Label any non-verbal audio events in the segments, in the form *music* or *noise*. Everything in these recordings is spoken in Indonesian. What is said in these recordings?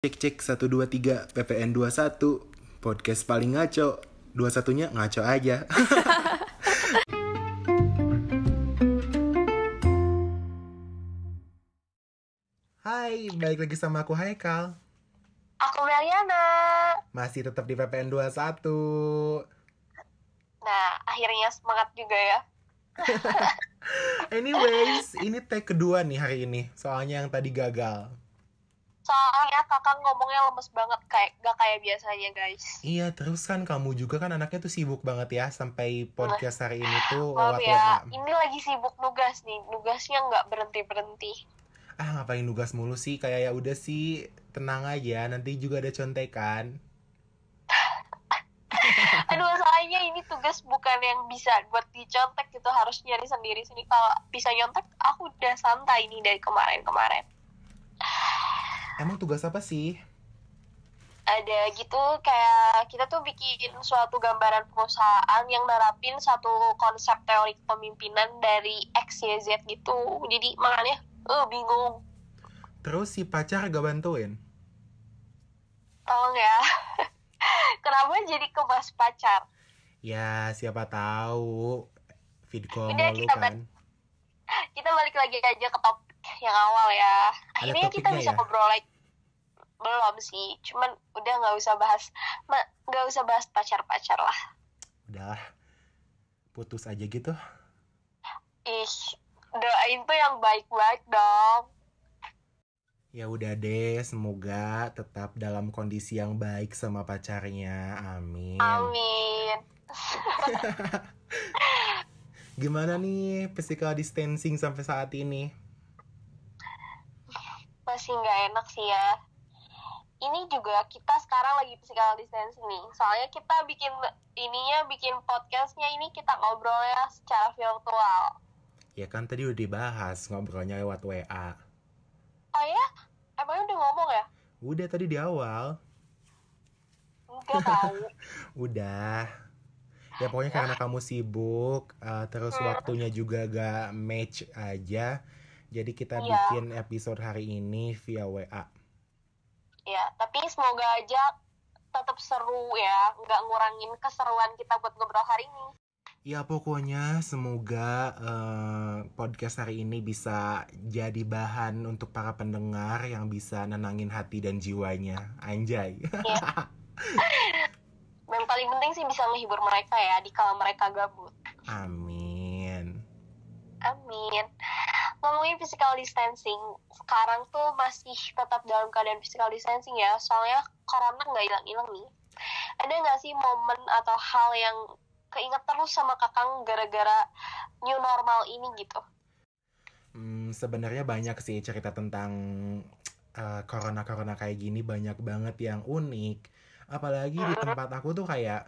Cek cek 123 PPN 21 Podcast paling ngaco. Dua satunya ngaco aja. *laughs* Hai, balik lagi sama aku. Haikal Aku Meliana. Masih tetap di PPN 21 Nah, akhirnya semangat juga ya. *laughs* Anyways, ini tag kedua nih hari ini. Soalnya yang tadi gagal Soalnya kakak ngomongnya lemes banget kayak gak kayak biasanya guys. Iya, terus kan kamu juga kan anaknya tuh sibuk banget ya Sampai podcast hari ini tuh Maaf lewat ya, WA ini lagi sibuk nugas nih. Nugasnya nggak berhenti berhenti. ah ngapain nugas mulu sih kayak ya udah sih tenang aja nanti juga ada contekan *laughs* Aduh, soalnya ini tugas bukan yang bisa buat dicontek gitu harus nyari sendiri sini. Kalau bisa nyontek, aku udah santai nih dari kemarin-kemarin. Emang tugas apa sih ada gitu kayak kita tuh bikin suatu gambaran perusahaan yang nerapin satu konsep teori kepemimpinan dari X, Y, Z gitu. Jadi makanya eh bingung. terus si pacar gak bantuin Tolong ya. *laughs* Kenapa jadi ke bahas pacar? ya siapa tahu video mulu kita kan *laughs* Kita balik lagi aja ke topik yang awal ya. Akhirnya kita bisa ya? ngobrol lagi. Belum sih, cuman udah nggak usah bahas nggak usah bahas pacar-pacar lah. udah putus aja gitu Ih, doain tuh yang baik-baik dong. ya udah deh semoga tetap dalam kondisi yang baik sama pacarnya amin Amin. *laughs* gimana nih physical distancing sampai saat ini Masih nggak enak sih ya. Ini juga kita sekarang lagi physical distancing nih. Soalnya kita bikin ininya bikin podcastnya ini kita ngobrolnya secara virtual. ya kan tadi udah dibahas ngobrolnya lewat WA Oh ya? Emangnya udah ngomong ya? udah tadi di awal tahu. *laughs* Udah. Ya pokoknya karena kamu sibuk, eh, terus Hmm. waktunya juga gak match aja. Jadi kita Iya. bikin episode hari ini via WA. ya, tapi semoga aja tetap seru ya, nggak ngurangin keseruan kita buat ngobrol hari ini. Ya pokoknya semoga eh, podcast hari ini bisa jadi bahan untuk para pendengar yang bisa nenangin hati dan jiwanya. Anjay. *laughs* Yang paling penting sih bisa menghibur mereka ya di kala mereka gabut. Amin. Amin. Ngomongin physical distancing, sekarang tuh masih tetap dalam keadaan physical distancing ya, soalnya corona nggak hilang-hilang nih. Ada nggak sih momen atau hal yang keinget terus sama kakang gara-gara new normal ini gitu? Hmm, sebenarnya banyak sih cerita tentang eh, corona-corona kayak gini banyak banget yang unik. Apalagi di tempat aku tuh kayak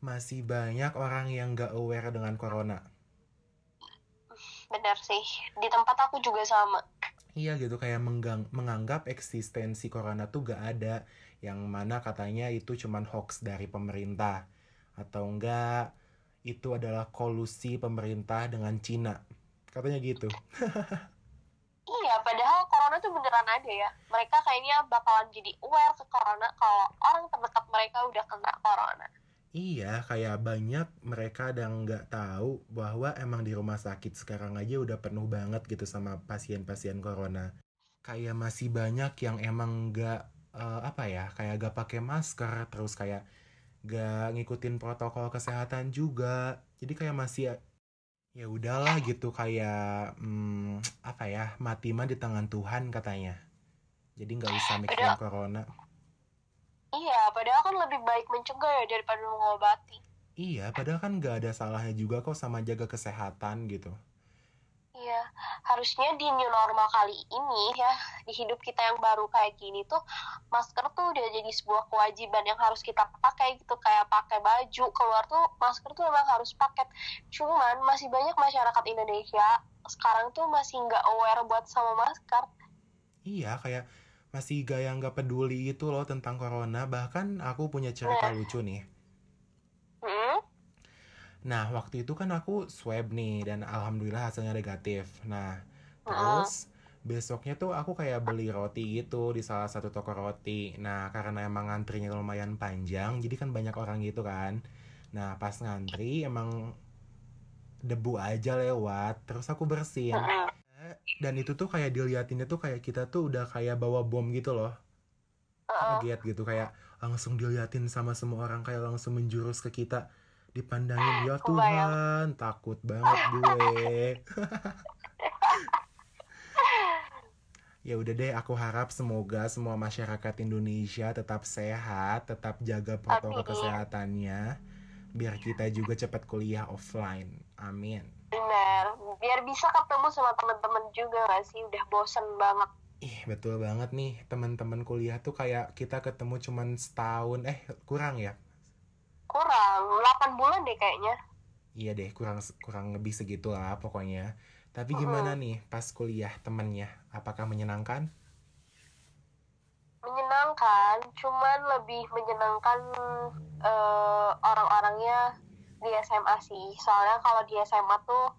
masih banyak orang yang gak aware dengan corona. Bener sih, di tempat aku juga sama. Iya gitu kayak menggang- menganggap eksistensi corona tuh gak ada. Yang mana katanya itu cuman hoax dari pemerintah. Atau enggak itu adalah kolusi pemerintah dengan Cina. Katanya gitu. *laughs* Iya, padahal corona tuh beneran ada ya. Mereka kayaknya bakalan jadi aware ke corona kalau orang terdekat mereka udah kena corona. Iya, kayak banyak mereka yang nggak tahu bahwa emang di rumah sakit sekarang aja udah penuh banget gitu sama pasien-pasien corona. Kayak masih banyak yang emang nggak eh, apa ya, kayak gak pakai masker, terus kayak gak ngikutin protokol kesehatan juga. Jadi kayak masih ya udahlah gitu kayak hmm, apa ya, mati mah di tangan Tuhan katanya. Jadi nggak usah mikirin corona. Iya, padahal kan lebih baik mencegah ya daripada mengobati. Iya, padahal kan nggak ada salahnya juga kok sama jaga kesehatan gitu. Iya, harusnya di new normal kali ini ya, di hidup kita yang baru kayak gini tuh, masker tuh udah jadi sebuah kewajiban yang harus kita pakai gitu, kayak pakai baju, keluar tuh masker tuh memang harus pakai. Cuman masih banyak masyarakat Indonesia sekarang tuh masih nggak aware buat sama masker. Iya, kayak masih gaya nggak peduli gitu loh tentang corona. Bahkan aku punya cerita Nah. lucu nih. Hmm? Nah, waktu itu kan aku swab nih dan alhamdulillah hasilnya negatif. Nah, terus besoknya tuh aku kayak beli roti gitu di salah satu toko roti nah karena emang ngantrinya lumayan panjang jadi kan banyak orang gitu kan nah pas ngantri emang debu aja lewat terus aku bersihin Mm-mm. Dan itu tuh kayak diliatinnya tuh kayak kita tuh udah kayak bawa bom gitu loh. Kaget gitu kayak langsung diliatin sama semua orang kayak langsung menjurus ke kita. Dipandangin ya. Tuhan takut banget gue. *laughs* Ya udah deh aku harap semoga semua masyarakat Indonesia tetap sehat tetap jaga protokol kesehatannya biar kita juga cepat kuliah offline amin Bener, biar bisa ketemu sama teman-teman juga gak sih? Udah bosen banget. ih betul banget nih teman-teman kuliah tuh kayak kita ketemu cuman setahun eh kurang ya Kurang, 8 bulan deh kayaknya. Iya deh, kurang kurang lebih segitu lah pokoknya. Tapi gimana nih pas kuliah temennya? Apakah menyenangkan? Menyenangkan, cuman lebih menyenangkan eh, orang-orangnya di SMA sih. Soalnya kalau di SMA tuh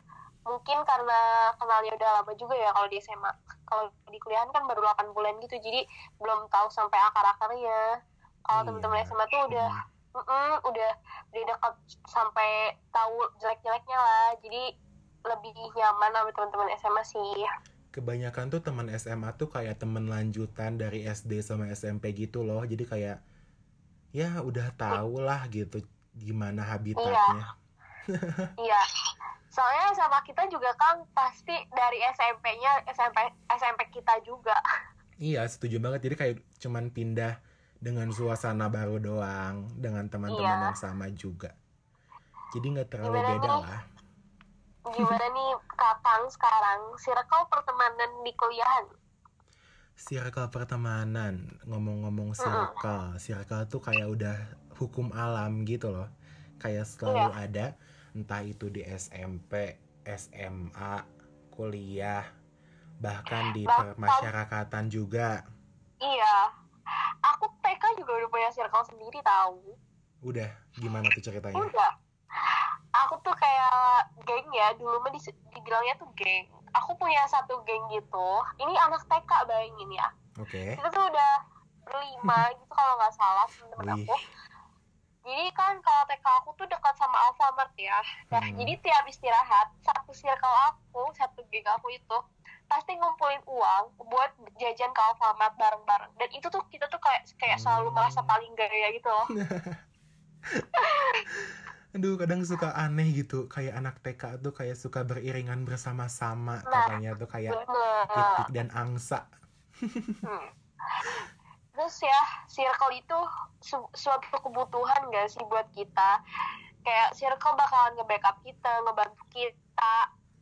mungkin karena kenalnya udah lama juga ya kalau di SMA. Kalau di kuliahan kan baru 8 bulan gitu, jadi belum tahu sampai akar-akarnya. Kalau Iya. teman-teman SMA tuh udah Mm-mm, udah udah dekat sampai tahu jelek-jeleknya lah jadi lebih nyaman sama teman-teman SMA sih Kebanyakan tuh teman SMA tuh kayak temen lanjutan dari SD sama SMP gitu loh. Jadi kayak ya udah tau lah gitu gimana habitatnya. iya soalnya sama kita juga kan pasti dari SMP-nya SMP SMP kita juga Iya, setuju banget. Jadi kayak cuman pindah dengan suasana baru doang dengan teman-teman Iya. yang sama juga. Jadi nggak terlalu Gimana beda lah. Gimana nih kakang sekarang circle pertemanan di kuliahan Circle pertemanan, ngomong-ngomong circle, circle tuh kayak udah hukum alam gitu loh. Kayak selalu ada, entah itu di SMP, SMA, kuliah, bahkan di Bahkan- permasyarakatan juga. iya aku TK juga udah punya circle sendiri tahu Udah, gimana tuh ceritanya? Enggak. Aku tuh kayak geng ya, dulu mah dis- dibilangnya tuh geng. Aku punya satu geng gitu. Ini anak TK bayangin ya. Oke. Kita tuh udah berlima *laughs* gitu kalau nggak salah temen-temen aku. Jadi kan kalau TK aku tuh dekat sama Alfamart ya. Nah, Hmm. jadi tiap istirahat, satu circle aku, satu geng aku itu pasti ngumpulin uang buat jajan ke Alfamart bareng-bareng. Dan itu tuh kita tuh kayak kayak selalu Hmm. merasa paling gaya gitu loh. *laughs* Aduh, kadang suka aneh gitu. Kayak anak TK tuh kayak suka beriringan bersama-sama. Nah, Katanya tuh kayak Bener. titik dan angsa. Hmm. Terus ya, circle itu su- suatu kebutuhan gak sih buat kita? Kayak circle bakalan nge-backup kita, ngebantu kita.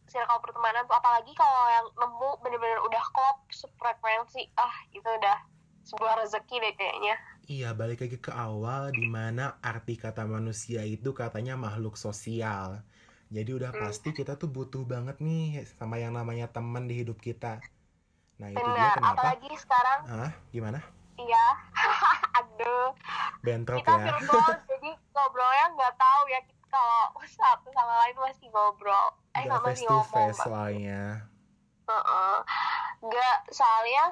Circle pertemanan tuh apalagi kalau yang nemu bener-bener udah klop sefrekuensi, ah itu udah sebuah rezeki deh kayaknya. Iya, balik lagi ke awal di mana arti kata manusia itu katanya makhluk sosial. Jadi udah Hmm. pasti kita tuh butuh banget nih sama yang namanya teman di hidup kita. Nah itu dia kenapa? apalagi sekarang, Ah, gimana? iya, *laughs* aduh, Bentrok kita ya. virtual *laughs* jadi ngobrolnya nggak tahu ya kita kalau satu sama lain masih ngobrol, eh Gak sama face to ngomong. face soalnya. Heeh. Nggak, soalnya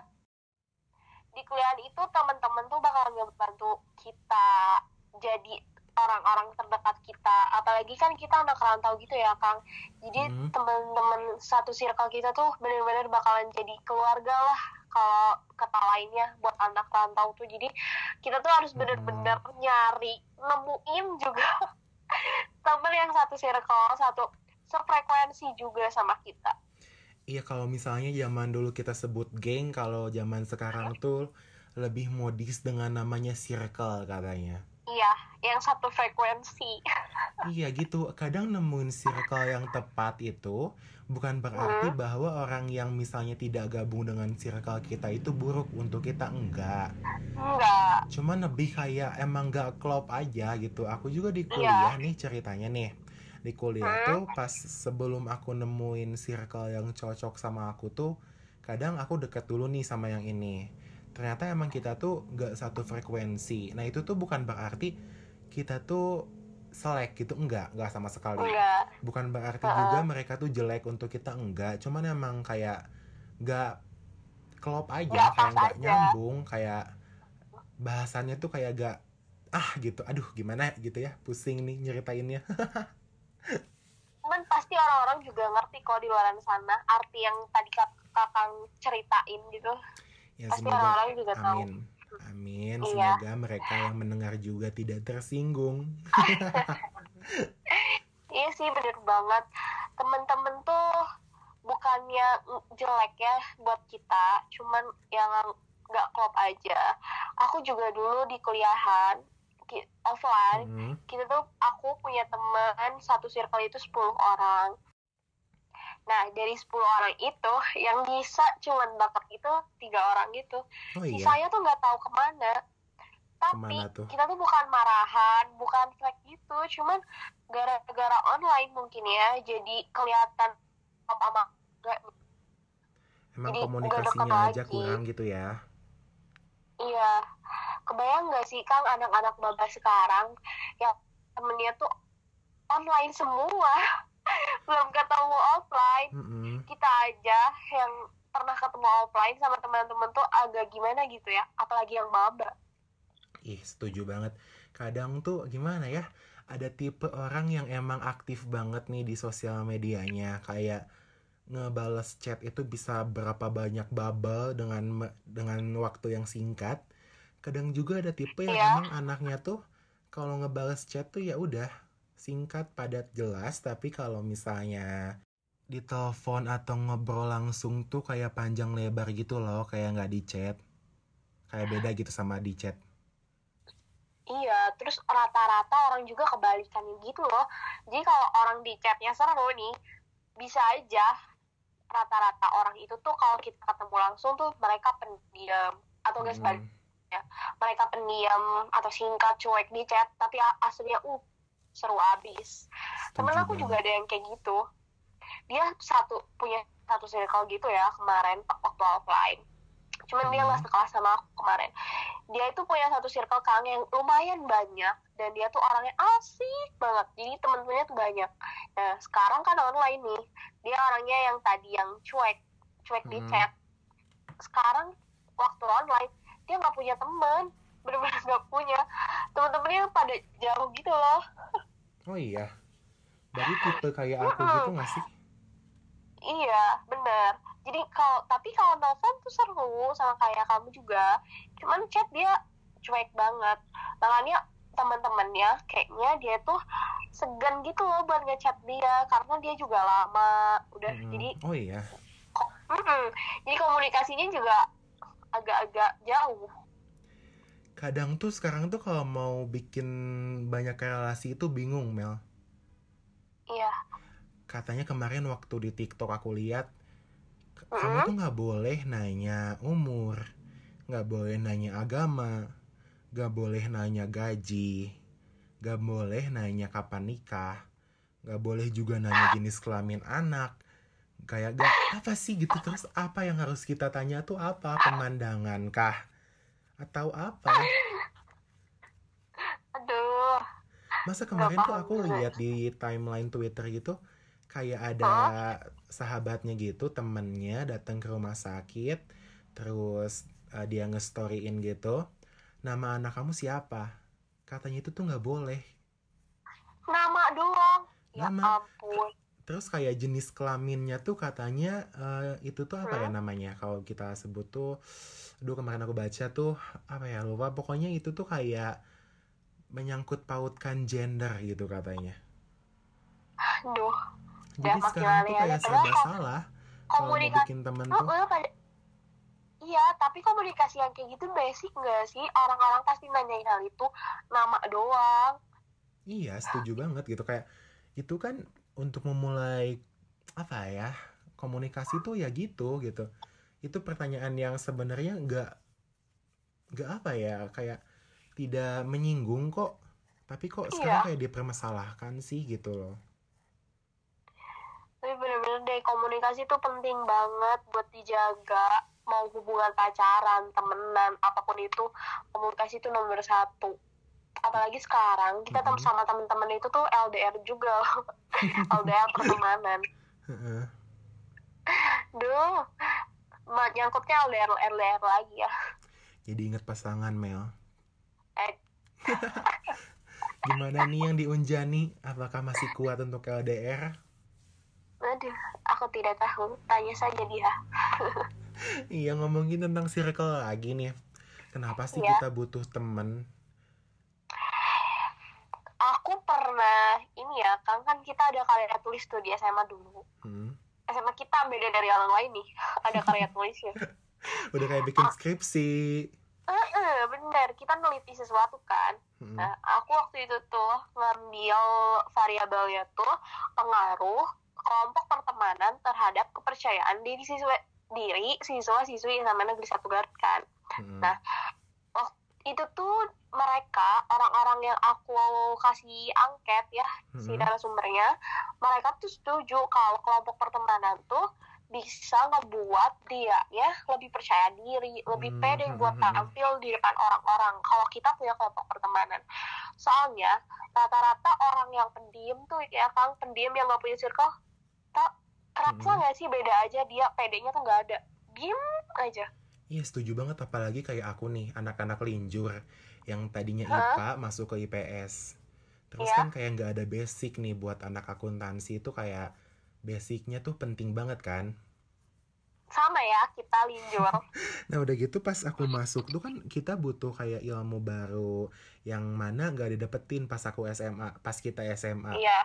di kuliah itu teman-teman tuh bakal ngebantu kita jadi orang-orang terdekat kita. Apalagi kan kita anak rantau gitu ya, Kang. Jadi Hmm. teman-teman satu circle kita tuh bener-bener bakalan jadi keluarga lah kalau kata lainnya buat anak rantau tuh. Jadi kita tuh harus bener-bener nyari, nemuin juga *laughs* temen yang satu circle, satu sefrekuensi juga sama kita. Iya kalau misalnya zaman dulu kita sebut geng, kalau zaman sekarang tuh lebih modis dengan namanya circle katanya. Iya, yang satu frekuensi. *laughs* Iya gitu, kadang nemuin circle yang tepat itu bukan berarti bahwa orang yang misalnya tidak gabung dengan circle kita itu buruk untuk kita enggak. Enggak. Cuman lebih kayak emang gak klop aja gitu. Aku juga di kuliah nih ceritanya nih. Di kuliah tuh pas sebelum aku nemuin circle yang cocok sama aku tuh kadang aku deket dulu nih sama yang ini. Ternyata emang kita tuh gak satu frekuensi. Nah itu tuh bukan berarti kita tuh selek gitu enggak, enggak sama sekali. Enggak. Bukan berarti Ha-ha. juga mereka tuh jelek untuk kita enggak. Cuman emang kayak gak klop aja Nggak kayak pas nggak aja. nyambung kayak bahasannya tuh kayak gak ah gitu aduh gimana gitu ya pusing nih nyeritainnya *laughs* cuman pasti orang-orang juga ngerti kok di luar sana arti yang tadi kak kakang ceritain gitu. Ya pasti orang-orang juga tahu. amin. Amin. Iya. semoga mereka yang mendengar juga tidak tersinggung. *laughs* Iya sih bener banget. Temen-temen tuh bukannya jelek ya buat kita cuman yang nggak klop aja. Aku juga dulu di kuliahan offline Mm, kita tuh aku punya teman satu circle itu 10 orang. Nah dari 10 orang itu yang bisa cuman bakat itu tiga orang gitu. Oh iya? Sisanya tuh nggak tahu ke mana. Tapi Ke mana tuh? kita tuh bukan marahan bukan fake gitu. Cuman gara-gara online mungkin ya jadi kelihatan sama nggak emang jadi komunikasinya aja lagi. kurang gitu ya iya kebayang nggak sih kang anak-anak baba sekarang yang temennya tuh online semua *laughs* belum ketemu offline Mm-mm. kita aja yang pernah ketemu offline sama teman-teman tuh agak gimana gitu ya apalagi yang maba Ih, setuju banget. Kadang tuh gimana ya? Ada tipe orang yang emang aktif banget nih di sosial medianya, kayak ngebales chat itu bisa berapa banyak bubble dengan dengan waktu yang singkat. Kadang juga ada tipe yang Iya. emang anaknya tuh kalau ngebales chat tuh ya udah singkat, padat, jelas, tapi kalau misalnya di telepon atau ngobrol langsung tuh kayak panjang lebar gitu loh, kayak nggak di chat. Kayak beda gitu sama di chat. Iya, terus rata-rata orang juga kebalikannya gitu loh. Jadi kalau orang di chatnya seru nih, bisa aja rata-rata orang itu tuh kalau kita ketemu langsung tuh mereka pendiam atau enggak sebalik Mm. mereka pendiam atau singkat cuek di chat tapi aslinya uh seru abis. Temen aku juga ada yang kayak gitu. Dia satu punya satu circle gitu ya kemarin waktu offline. Cuman dia Hmm. nggak sekelas sama aku kemarin. Dia itu punya satu circle kang yang lumayan banyak dan dia tuh orangnya asik banget. Jadi temen-temennya tuh banyak. Nah sekarang kan online nih, dia orangnya yang tadi yang cuek, cuek di Hmm. chat. Sekarang waktu online dia nggak punya teman, bener-bener nggak punya. Temen-temennya pada jauh gitu loh. *laughs* Oh iya. Berarti tipe kayak aku Mm-mm. gitu gak sih? Iya, bener. Jadi kalau tapi kalau nelfon tuh seru sama kayak kamu juga. Cuman chat dia cuek banget. Makanya teman-temannya kayaknya dia tuh segan gitu loh buat ngechat dia karena dia juga lama. Udah Mm-mm. jadi Oh iya. jadi komunikasinya juga agak-agak jauh. Kadang tuh sekarang tuh kalau mau bikin banyak relasi itu bingung, Mel. Iya. Katanya kemarin waktu di TikTok aku lihat k- kamu Mm-mm. tuh nggak boleh nanya umur, nggak boleh nanya agama, nggak boleh nanya gaji, nggak boleh nanya kapan nikah, nggak boleh juga nanya jenis kelamin anak. Kayak gak apa sih gitu? Terus apa yang harus kita tanya tuh apa? Pemandangan kah? Atau apa? Aduh. Masa kemarin tuh aku lihat di timeline Twitter gitu kayak ada sahabatnya gitu temennya datang ke rumah sakit terus uh, dia nge-storyin gitu nama anak kamu siapa katanya itu tuh nggak boleh Nama doang. Ya Nama. ampun. terus kayak jenis kelaminnya tuh katanya uh, itu tuh apa ya Hmm? namanya kalau kita sebut tuh aduh kemarin aku baca tuh apa ya lupa pokoknya itu tuh kayak menyangkut pautkan gender gitu katanya Aduh. jadi makin sekarang tuh kayak serba salah kalau bikin temen Oh, tuh eh, pada- Iya, tapi komunikasi yang kayak gitu basic nggak sih? Orang-orang pasti nanyain hal itu nama doang. iya setuju banget gitu kayak itu kan untuk memulai apa ya komunikasi tuh ya gitu gitu itu pertanyaan yang sebenarnya nggak nggak apa ya kayak tidak menyinggung kok tapi kok sekarang Iya. kayak dipermasalahkan sih gitu loh Tapi bener-bener deh komunikasi tuh penting banget buat dijaga. Mau hubungan pacaran, temenan, apa pun itu komunikasi itu nomor satu. Apalagi sekarang kita tem Mhm. sama temen-temen itu tuh LDR juga, *laughs* LDR pertemanan. *laughs* Duh, menyangkutnya LDR LDR lagi ya Jadi inget pasangan Mel. eh *laughs* Gimana nih yang diunjani? Apakah masih kuat untuk LDR? aduh aku tidak tahu tanya saja dia Iya ngomongin tentang circle lagi nih. Kenapa sih Iya. kita butuh temen? aku pernah ini ya kan kan kita ada karya tulis tuh di SMA dulu Hmm. SMA kita beda dari orang lain nih *laughs* ada karya tulisnya *laughs* Udah kayak bikin skripsi. Eh, bener kita neliti sesuatu kan Hmm. nah aku waktu itu tuh ngambil variabelnya tuh pengaruh kelompok pertemanan terhadap kepercayaan diri siswa diri siswa siswi SMA negeri satu Garut kan Hmm. Nah, itu tuh mereka orang-orang yang aku kasih angket ya si Hmm. narasumbernya mereka tuh setuju kalau kelompok pertemanan tuh bisa ngebuat dia ya lebih percaya diri lebih Hmm, pede hmm, buat hmm, tampil di depan orang-orang kalau kita punya kelompok pertemanan soalnya rata-rata orang yang pendiam tuh ya kang pendiam yang nggak punya circle tak kerasa Hmm. nggak sih beda aja dia pedenya tuh nggak ada diem aja Iya setuju banget apalagi kayak aku nih anak-anak linjur yang tadinya Hah? IPA masuk ke IPS. Terus Iya. kan kayak nggak ada basic nih buat anak akuntansi itu kayak basicnya tuh penting banget kan. sama ya kita linjur *laughs* Nah udah gitu pas aku masuk tuh kan kita butuh kayak ilmu baru yang mana nggak didapetin pas aku SMA, pas kita SMA. iya.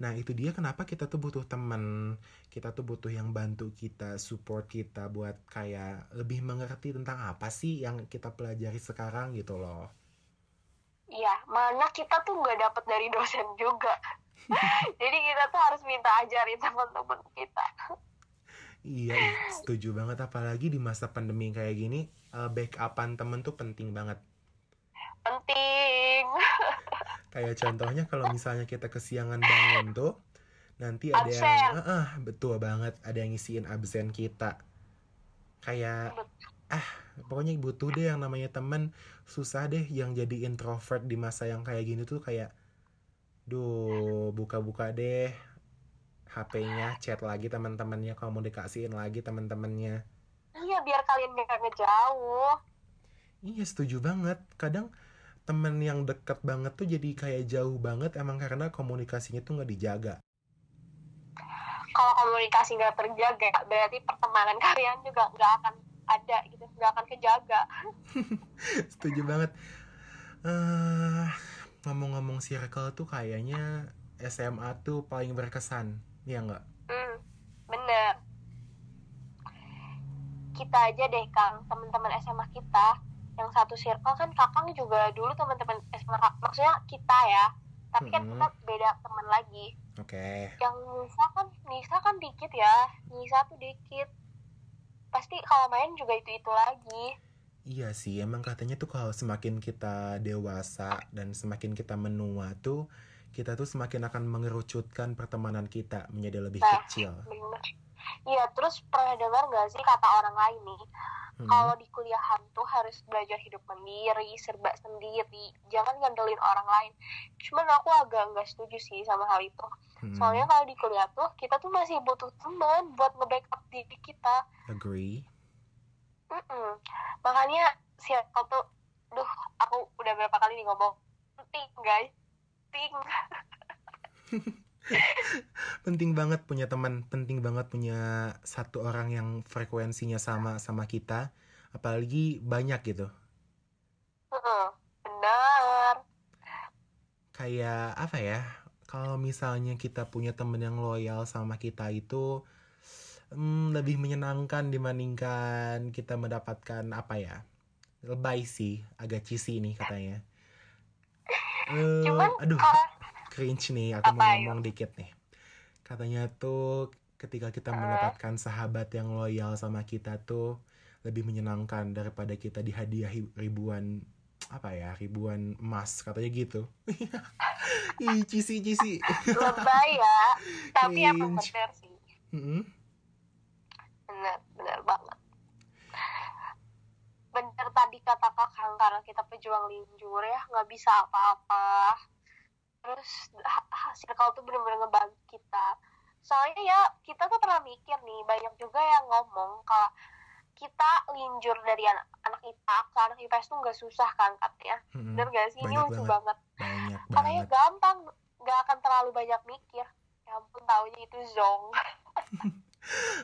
Nah itu dia kenapa kita tuh butuh temen. Kita tuh butuh yang bantu kita Support kita buat kayak Lebih mengerti tentang apa sih Yang kita pelajari sekarang gitu loh. Iya mana kita tuh nggak dapet dari dosen juga. *laughs* Jadi kita tuh harus minta ajarin teman-teman kita. Iya setuju banget. Apalagi di masa pandemi kayak gini eh, Backupan temen tuh penting banget. Penting *laughs* Kayak contohnya kalau misalnya kita kesiangan bangun tuh Nanti ada yang Absen. Ah, ah, Betul banget Ada yang ngisiin absen kita. Kayak ah pokoknya butuh deh yang namanya temen. Susah deh yang jadi introvert di masa yang kayak gini tuh kayak duh buka-buka deh HP-nya chat lagi teman-temannya komunikasiin lagi teman-temannya iya biar kalian gak ngejauh. Iya setuju banget. Kadang temen yang deket banget tuh jadi kayak jauh banget emang karena komunikasinya tuh nggak dijaga. Kalau komunikasi nggak terjaga berarti pertemanan *laughs* kalian juga nggak akan ada gitu nggak akan kejaga. *laughs* Setuju banget. Eh ngomong-ngomong circle tuh kayaknya SMA tuh paling berkesan ya nggak? Hmm, bener. Kita aja deh kang teman-teman SMA kita yang satu circle kan kakang juga dulu teman-teman Kak- maksudnya kita ya. Tapi kan Mm-mm. kita beda teman lagi. Oke. Yang Nisa kan Nisa kan dikit ya. Nisa tuh dikit. Pasti kalau main juga itu itu lagi. Iya sih, emang katanya tuh kalau semakin kita dewasa dan semakin kita menua tuh, kita tuh semakin akan mengerucutkan pertemanan kita menjadi lebih Nah. kecil. bener. Iya terus pernah dengar gak sih kata orang lain nih Hmm, kalau di kuliahan tuh harus belajar hidup mandiri serba sendiri. Jangan ngandelin orang lain. Cuman aku agak nggak setuju sih sama hal itu. Hmm, soalnya kalau di kuliah tuh kita tuh masih butuh teman buat nge-backup diri kita. Agree. Mm-mm. makanya circle tuh duh aku udah berapa kali nih ngomong penting guys. Penting *laughs* Penting banget punya teman, penting banget punya satu orang yang frekuensinya sama sama kita, apalagi banyak gitu. Benar Kayak apa ya? Kalau misalnya kita punya temen yang loyal sama kita itu hmm, lebih menyenangkan dibandingkan kita mendapatkan apa ya? Lebay sih, agak cheesy nih katanya. Eh, cuman aduh, kalau cringe nih, aku mau Apa, ngomong dikit nih. Katanya tuh ketika kita mendapatkan sahabat yang loyal sama kita tuh lebih menyenangkan daripada kita dihadiahi ribuan apa ya ribuan emas katanya gitu. *laughs* Ih cisi cisi. Lebay ya tapi Cringe. benar sih. Mm-mm. benar benar banget. Bener tadi kata kakang karena kita pejuang linjur ya nggak bisa apa-apa terus ha- ha- circle tuh bener-bener ngebantu kita. Soalnya ya kita tuh pernah mikir nih banyak juga yang ngomong kalau kita linjur dari anak anak IPA ke anak IPS tuh nggak susah kan katanya Mm-mm. bener gak sih? Ini lucu banget. banget. Katanya gampang nggak akan terlalu banyak mikir. Ya ampun taunya itu zong. *laughs*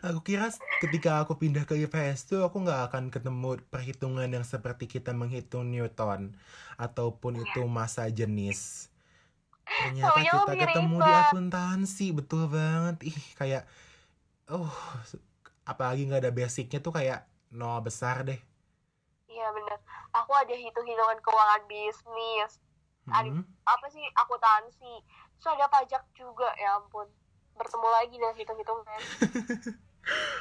Aku kira ketika aku pindah ke IPS tuh aku nggak akan ketemu perhitungan yang seperti kita menghitung Newton ataupun itu masa jenis ternyata Taunya kita ketemu di ribet. akuntansi betul banget ih kayak oh apalagi nggak ada basicnya tuh kayak nol besar deh iya bener aku ada hitung-hitungan keuangan bisnis Ada- Hmm. apa sih akuntansi terus ada pajak juga ya ampun bertemu lagi dan hitung-hitungan *laughs*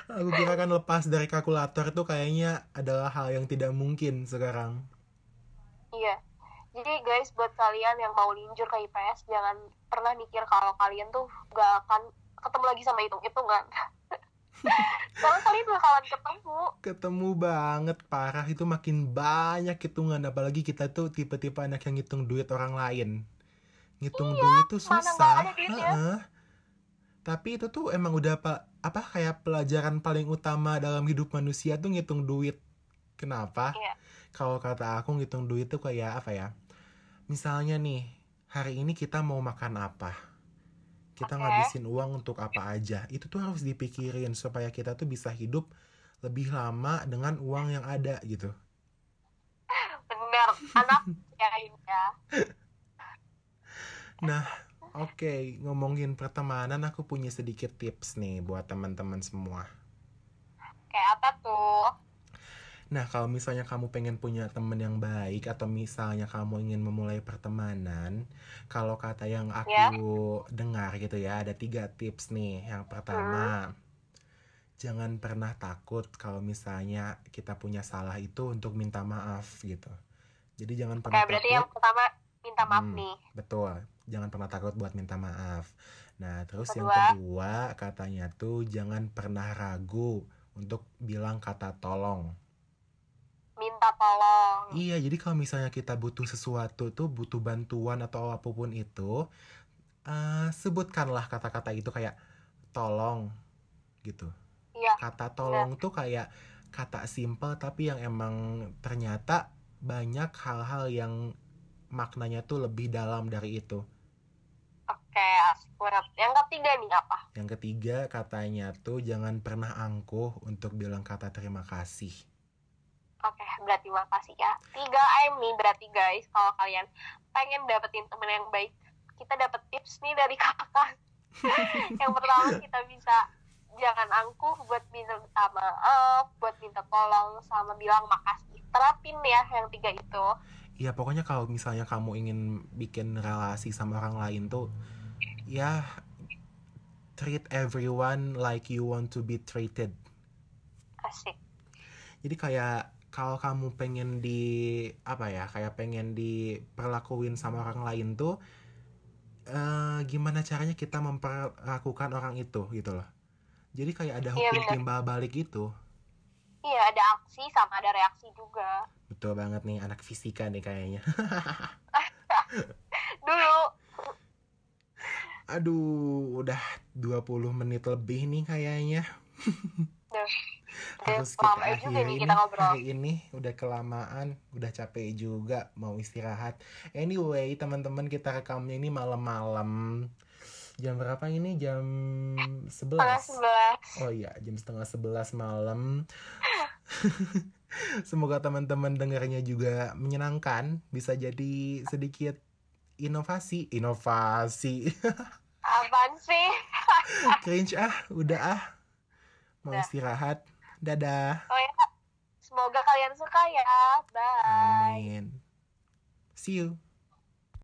Aku kira kan lepas dari kalkulator itu kayaknya adalah hal yang tidak mungkin sekarang. Iya. Jadi guys, buat kalian yang mau linjur ke IPS, jangan pernah mikir kalau kalian tuh gak akan ketemu lagi sama hitung-hitungan. *laughs* Soalnya kalian bakalan ketemu. Ketemu banget parah itu makin banyak hitungan apalagi kita tuh tipe-tipe anak yang ngitung duit orang lain. Ngitung duit tuh Iya, mana nggak susah. Heeh. Tapi itu tuh emang udah apa apa kayak pelajaran paling utama dalam hidup manusia tuh ngitung duit. Kenapa? Iya. Kalau kata aku ngitung duit tuh kayak apa ya? Misalnya nih, hari ini kita mau makan apa? Kita Oke. ngabisin uang untuk apa aja. Itu tuh harus dipikirin supaya kita tuh bisa hidup lebih lama dengan uang yang ada gitu. Bener, anak ya ya. Nah, oke, ngomongin pertemanan aku punya sedikit tips nih buat teman-teman semua. Kayak apa tuh? Nah, kalau misalnya kamu pengen punya temen yang baik atau misalnya kamu ingin memulai pertemanan, kalau kata yang aku Ya. dengar gitu ya, ada tiga tips nih. Yang pertama, jangan pernah takut kalau misalnya kita punya salah itu untuk minta maaf gitu. Jadi jangan pernah Kayak berarti yang takut. pertama minta maaf Hmm. nih. Betul, jangan pernah takut buat minta maaf. Nah, terus yang Kedua. kedua katanya tuh jangan pernah ragu untuk bilang kata tolong. Minta tolong. Iya, jadi kalau misalnya kita butuh sesuatu tuh, butuh bantuan atau apa pun itu, eh, sebutkanlah kata-kata itu kayak tolong gitu. Iya, Kata tolong tuh kayak kata simple tapi yang emang ternyata banyak hal-hal yang maknanya tuh lebih dalam dari itu. oke, banget. Yang ketiga nih apa? Yang ketiga katanya tuh jangan pernah angkuh untuk bilang kata terima kasih. Oke, berarti makasih ya. 3M nih berarti guys, kalau kalian pengen dapetin temen yang baik, kita dapet tips nih dari *laughs* kakak. yang pertama kita bisa jangan angkuh buat minta maaf, buat minta tolong, sama bilang makasih. Terapin ya yang tiga itu. Ya pokoknya kalau misalnya kamu ingin bikin relasi sama orang lain tuh ya treat everyone like you want to be treated. Asik. Jadi kayak kalau kamu pengen di apa ya kayak pengen diperlakuin sama orang lain tuh eh, gimana caranya kita memperlakukan orang itu gitu loh. Jadi kayak ada Iya, hukum benar. timbal balik itu. Iya, ada aksi sama ada reaksi juga. Betul banget nih anak fisika nih kayaknya. *laughs* Dulu, Aduh, udah 20 menit lebih nih kayaknya. Harus kita akhiri kita ngobrol. hari ini. Udah kelamaan, udah capek juga mau istirahat. Anyway, teman-teman kita rekamnya ini malam-malam. Jam berapa ini? Jam 11. Setengah sebelas. Oh iya, jam setengah 11 malam. *laughs* Semoga teman-teman dengarnya juga menyenangkan, bisa jadi sedikit inovasi, inovasi. *laughs* Apaan sih? *laughs* Cringe ah, udah ah. Mau Udah. istirahat. Dadah. Oh ya, semoga kalian suka ya. Bye. Amin. See you.